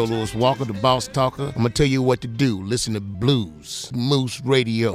Joe Louis Walker, the Boss Talker. I'm gonna tell you what to do. Listen to Blues Moose Radio.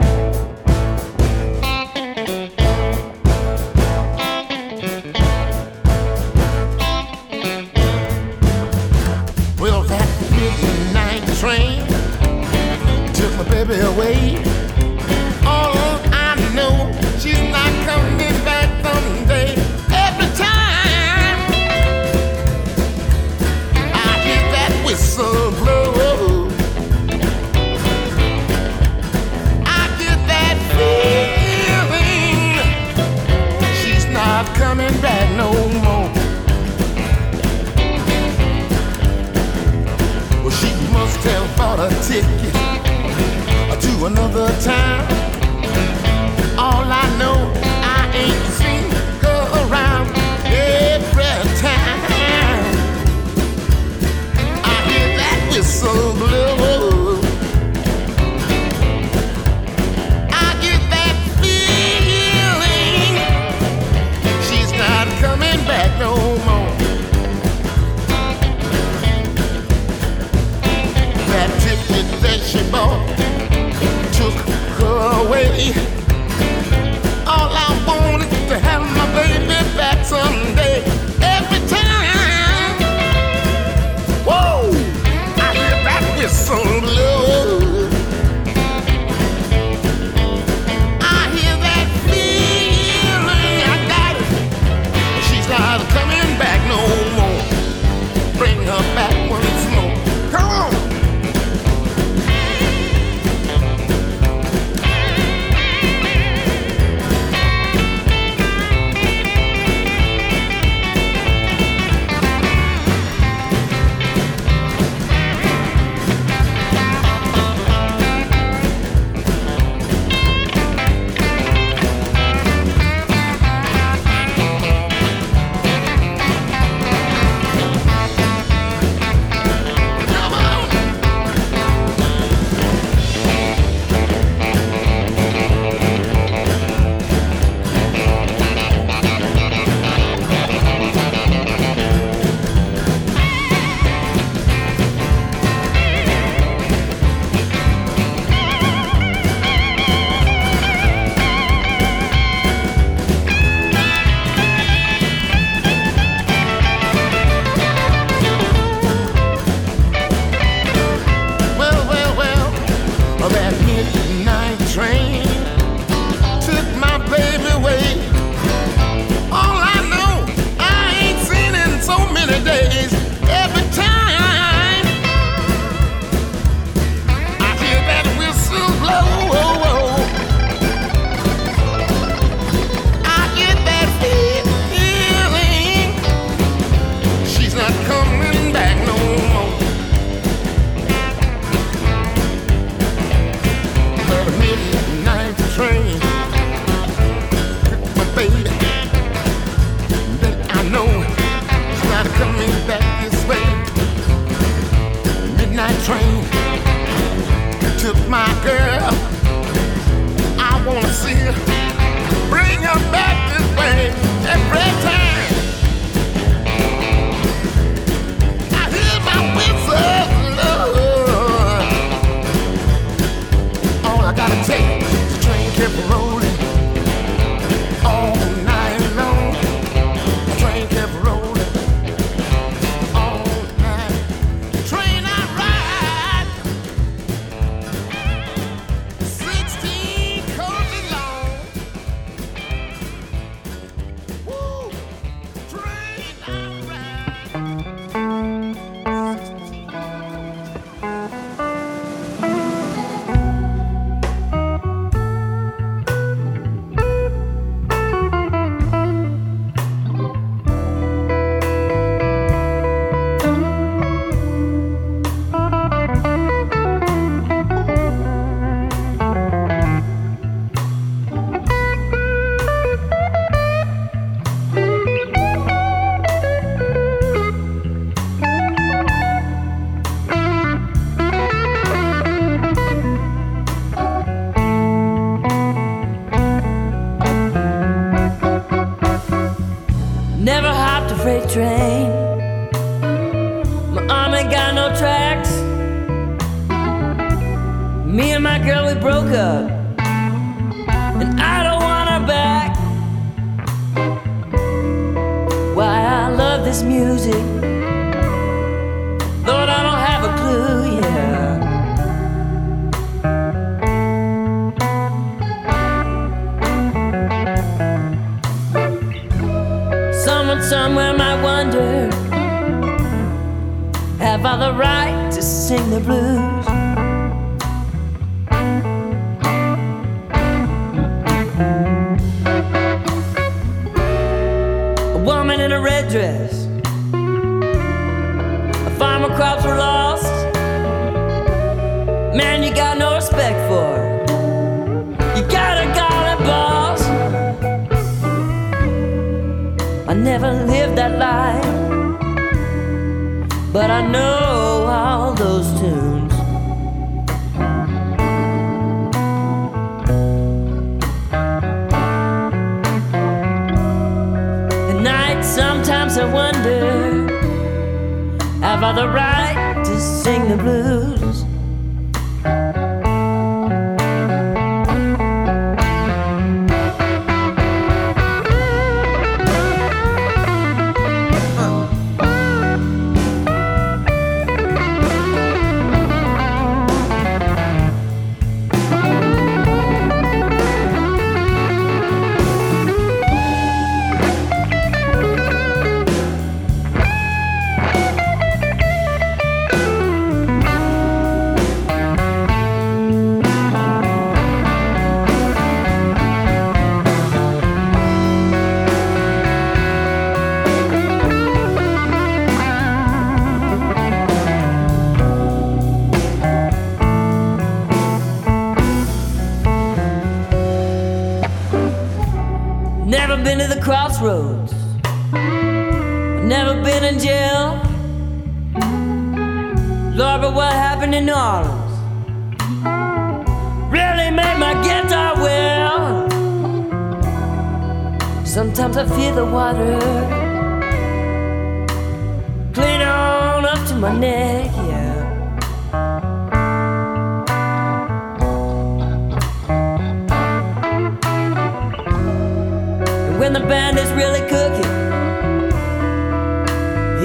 a red dress. The farmer crops were lost. Man, you got no respect for. You got a golly boss. I never lived that life, but I know all those tunes. by the right to sing the blues. Clean on up to my neck, yeah. And when the band is really cooking,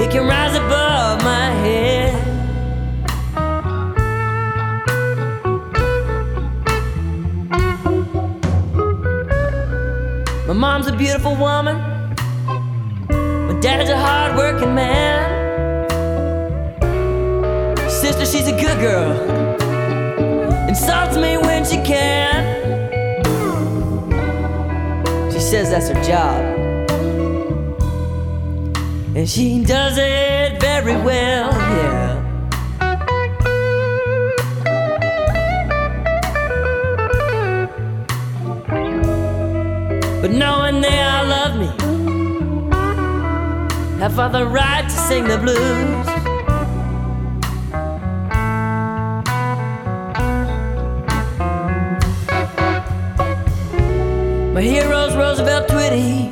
it can rise above my head. My mom's a beautiful woman. Dad's a hard-working man. Sister, she's a good girl. Insults me when she can. She says that's her job. And she does it very well, yeah. But knowing that have fought the right to sing the blues. My heroes Roosevelt Twitty,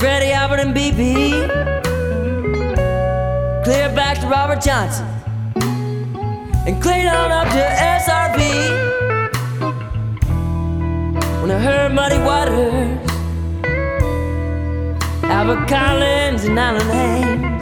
Freddie Albert and BB, clear back to Robert Johnson, and clean on up to SRV. When I heard Muddy Waters, Albert Collins, and Alan Haynes.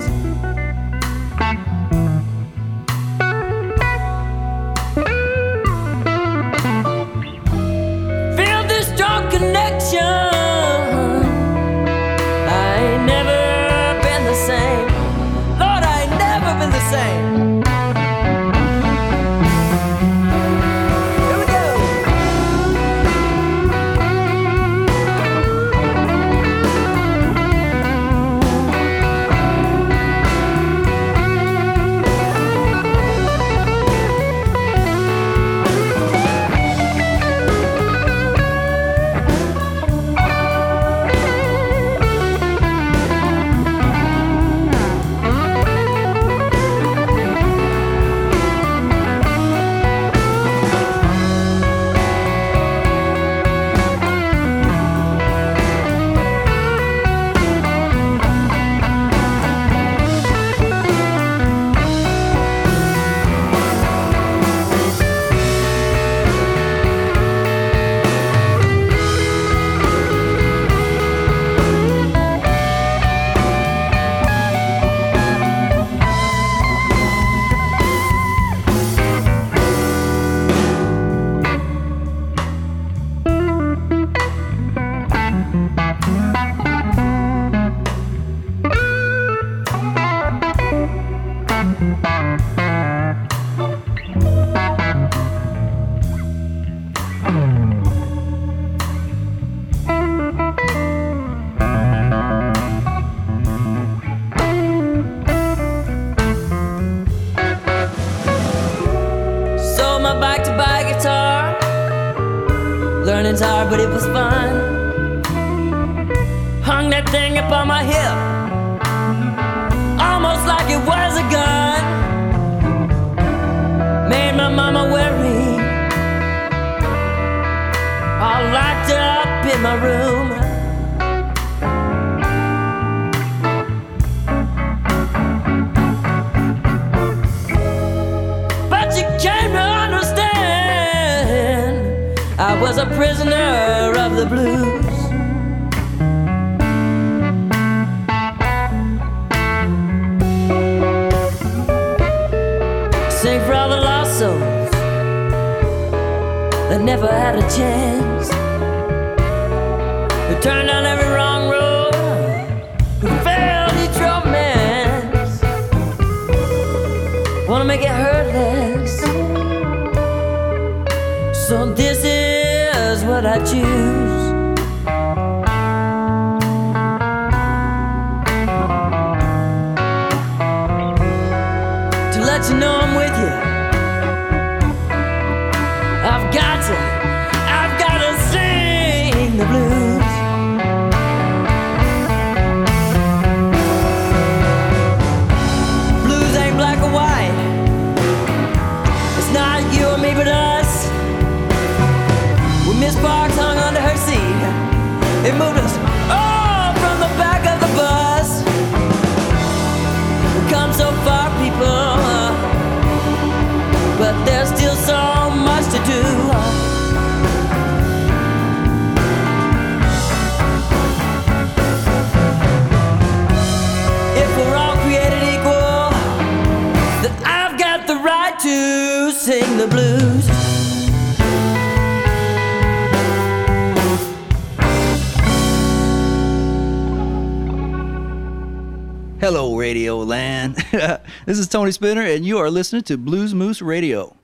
In my room. But you came to understand I was a prisoner of the blues. Sing for all the lost souls that never had a chance. Turned down every wrong road, failed each romance. Wanna make it hurtless. So this is what I choose. The blues. Hello, Radio Land. this is Tony Spinner, and you are listening to Blues Moose Radio.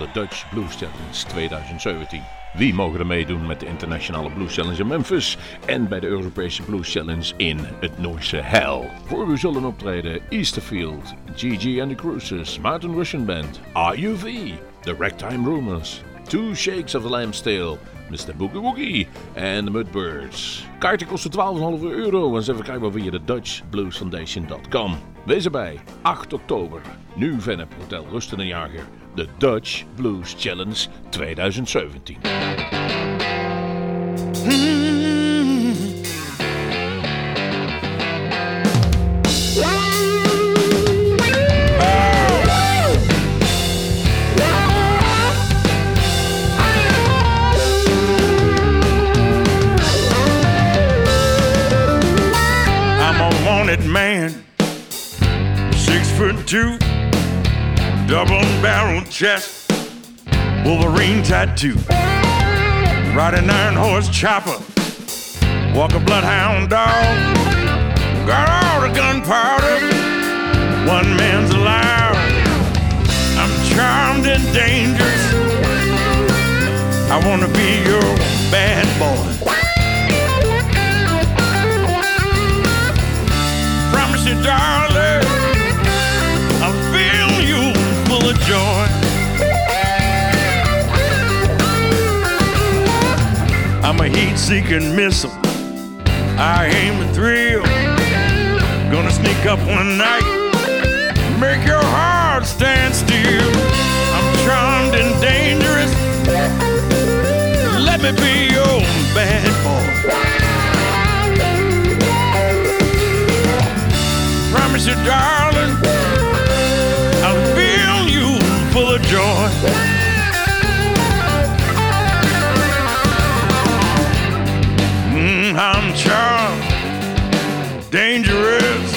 De Dutch Blues Challenge 2017. Wie mogen er meedoen met de Internationale Blues Challenge in Memphis en bij de Europese Blues Challenge in het Noorse Hell? Voor u zullen optreden Easterfield, GG and the Cruises, Martin Russian Band, RUV, The Ragtime Rumors, Two Shakes of the Lamb's Tail, Mr. Boogie Woogie en de Mudbirds. Kaarten kosten 12,5 euro en ze verkrijgbaar via de DutchBluesFoundation.com. Wees erbij, 8 oktober. Nu Venep Hotel Rusten en Jager. De Dutch Blues Challenge 2017. I'm a wanted man, six foot two, barrel chest, Wolverine tattoo, ride an iron horse chopper, walk a bloodhound dog, got all the gunpowder, one man's allowed. I'm charmed and dangerous. I wanna be your bad boy. Promise you, darling, I'll fill you full of joy. A heat-seeking missile. I aim a thrill. Gonna sneak up one night, make your heart stand still. I'm charmed and dangerous. Let me be your bad boy. Promise you, darling, I'll fill you full of joy. Dangerous.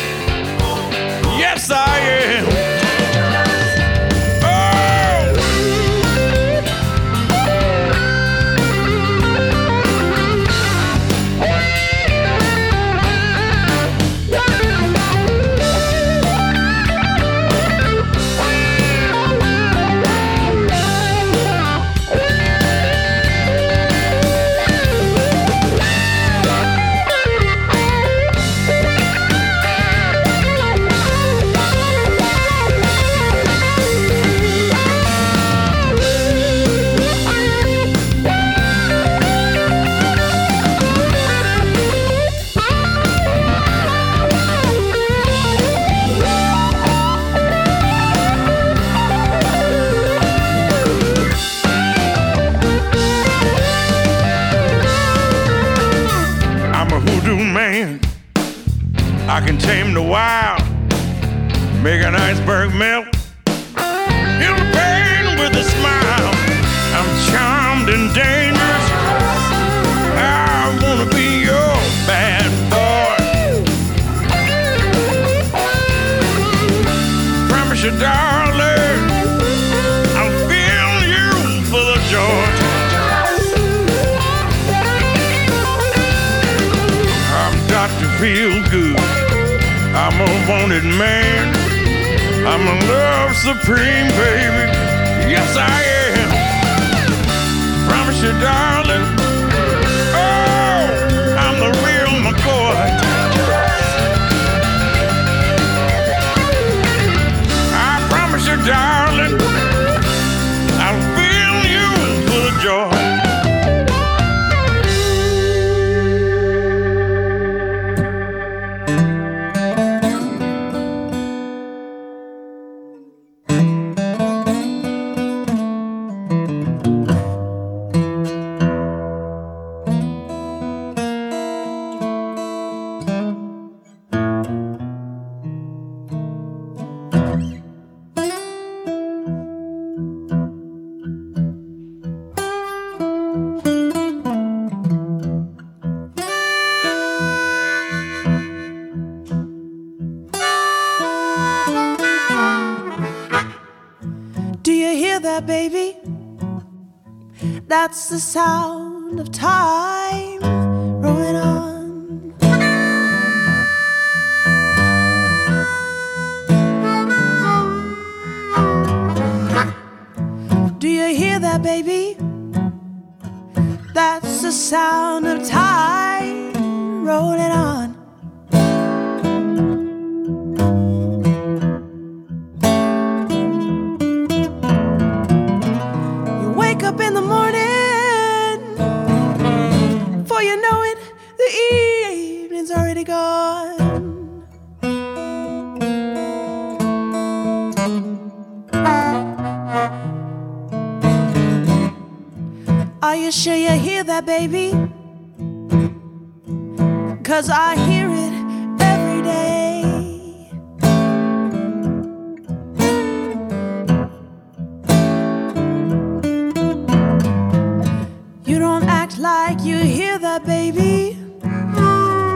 That's the sound of time that, baby. Cause I hear it every day. You don't act like you hear that, baby.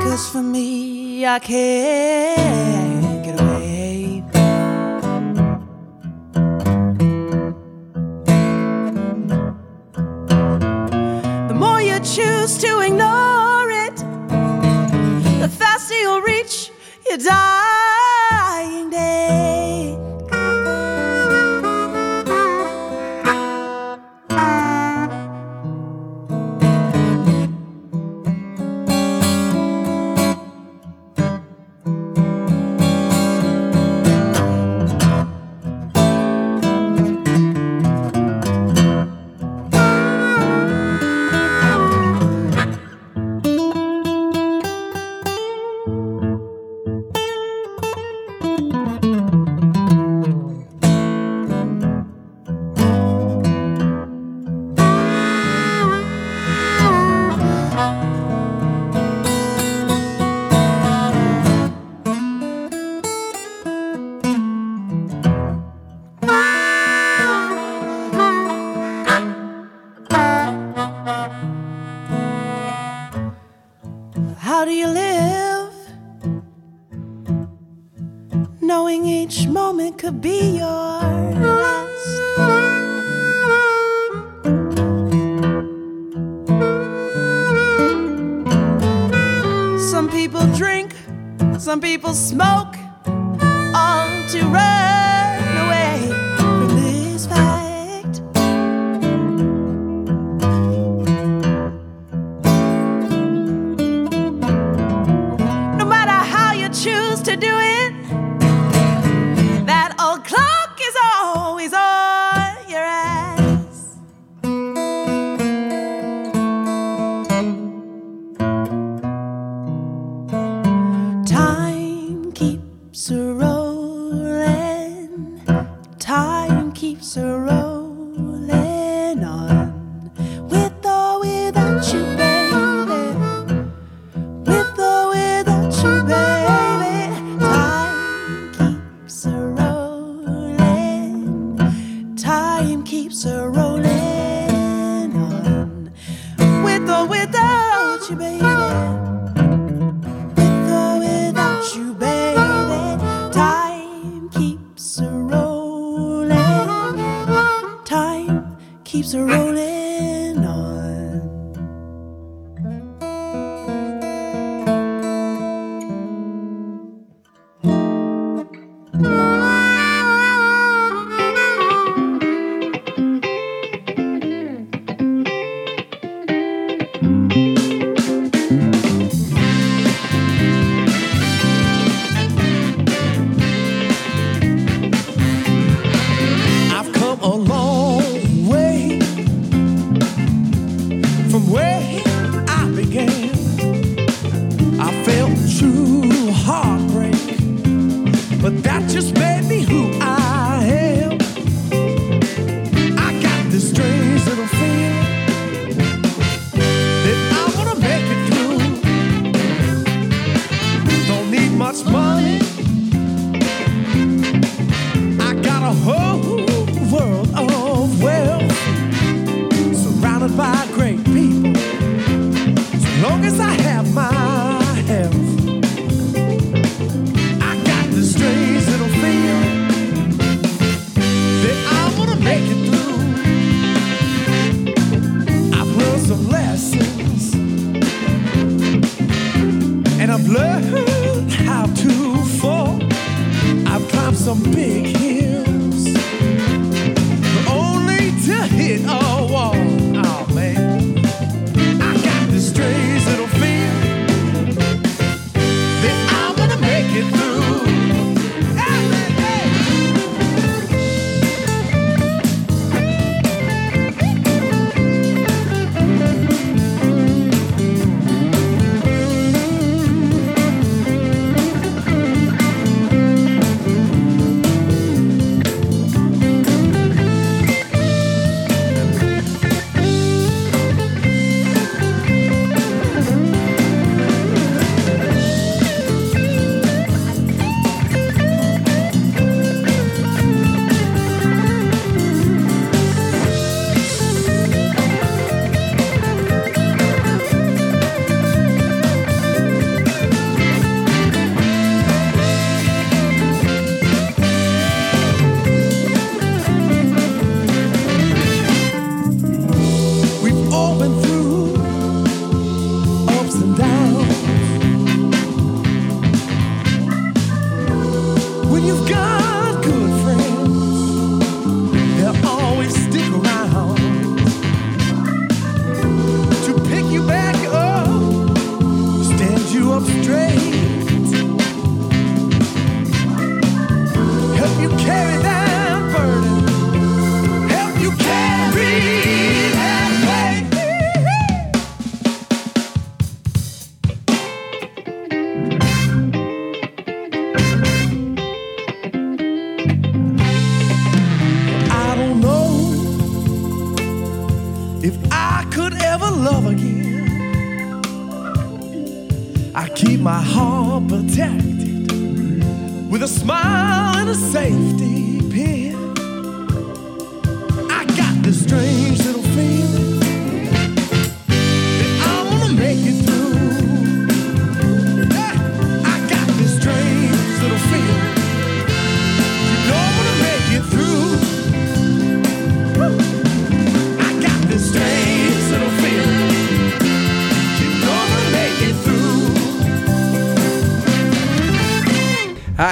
Cause for me, I care. you choose to ignore it, the faster you'll reach your die.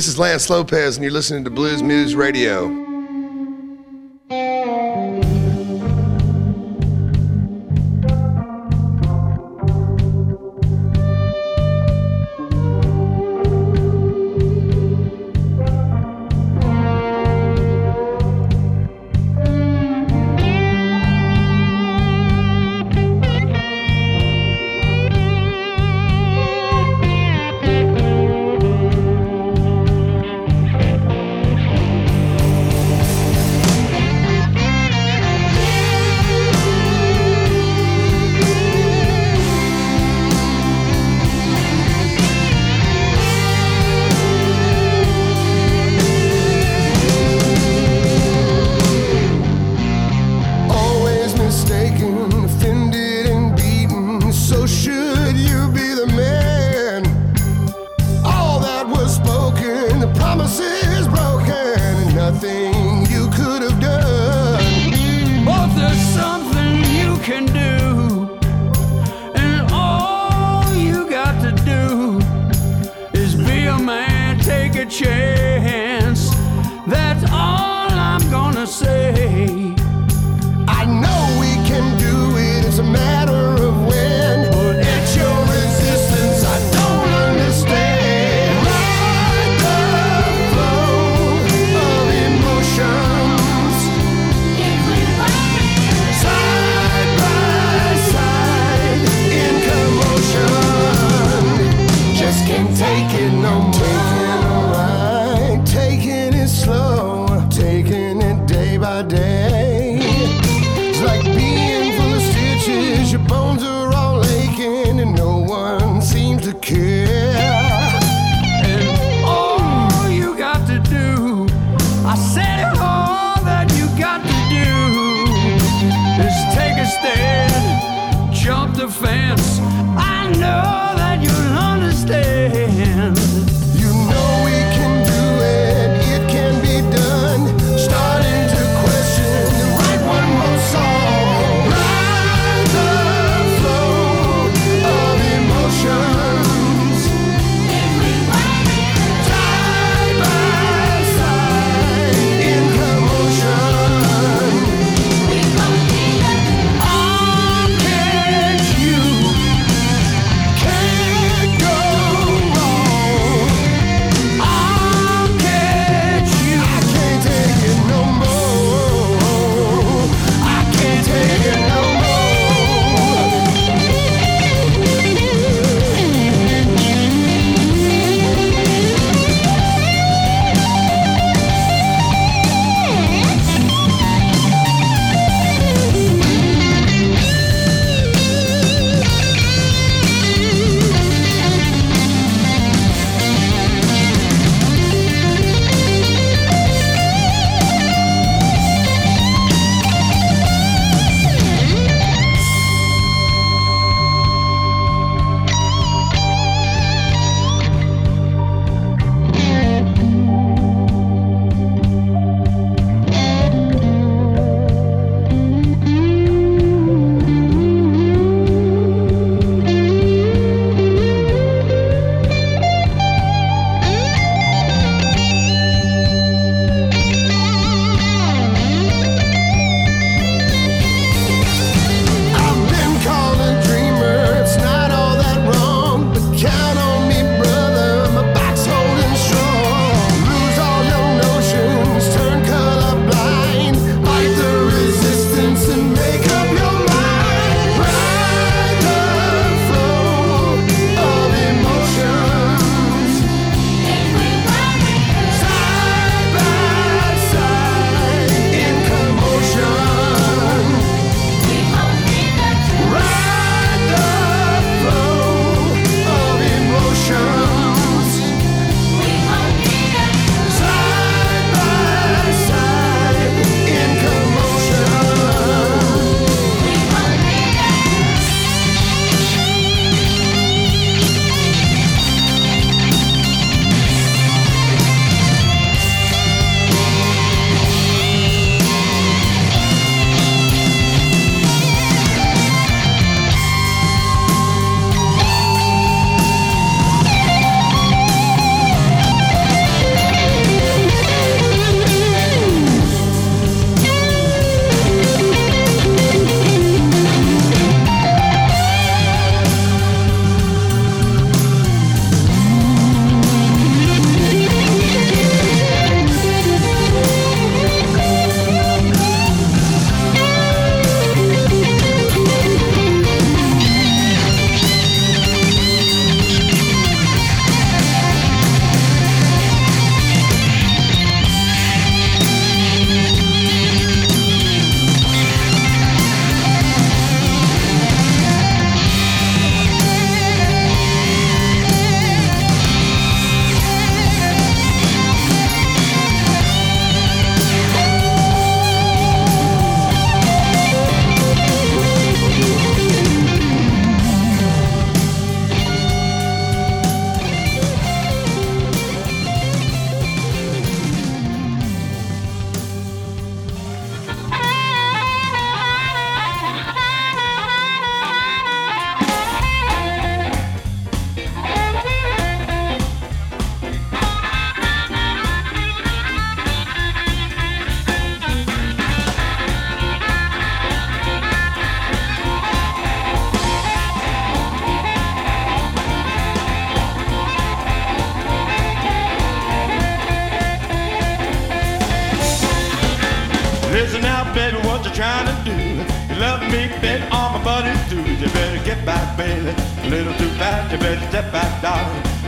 This is Lance Lopez, and you're listening to Blues Moose Radio.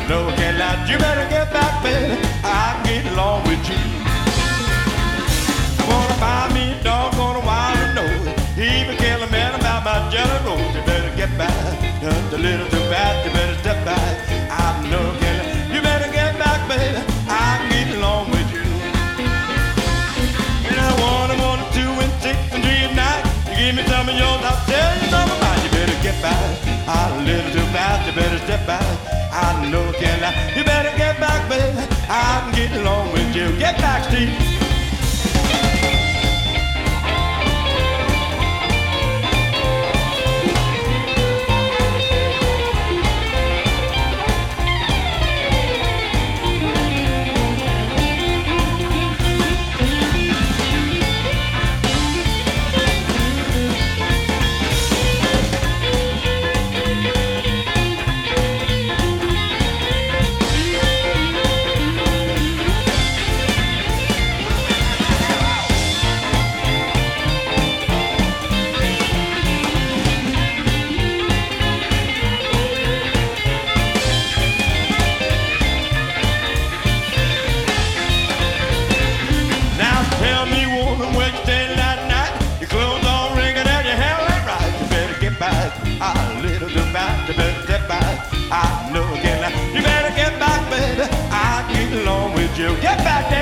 No, can't lie, you better get back, baby. I can get along with you. I wanna buy me a dog on a wild nose. Even kill a man about my jelly rolls. You better get back, just a little too fast, you better step back. I know, can you better get back, baby. I can get along with you. And I want a one, two, and six, and three at night. You give me some of yours, I'll tell you some of mine. You better get back. I'm a little too fast, you better step back. I know, can I? You better get back, baby. I can get along with you. Get back, Steve. You. Get back there.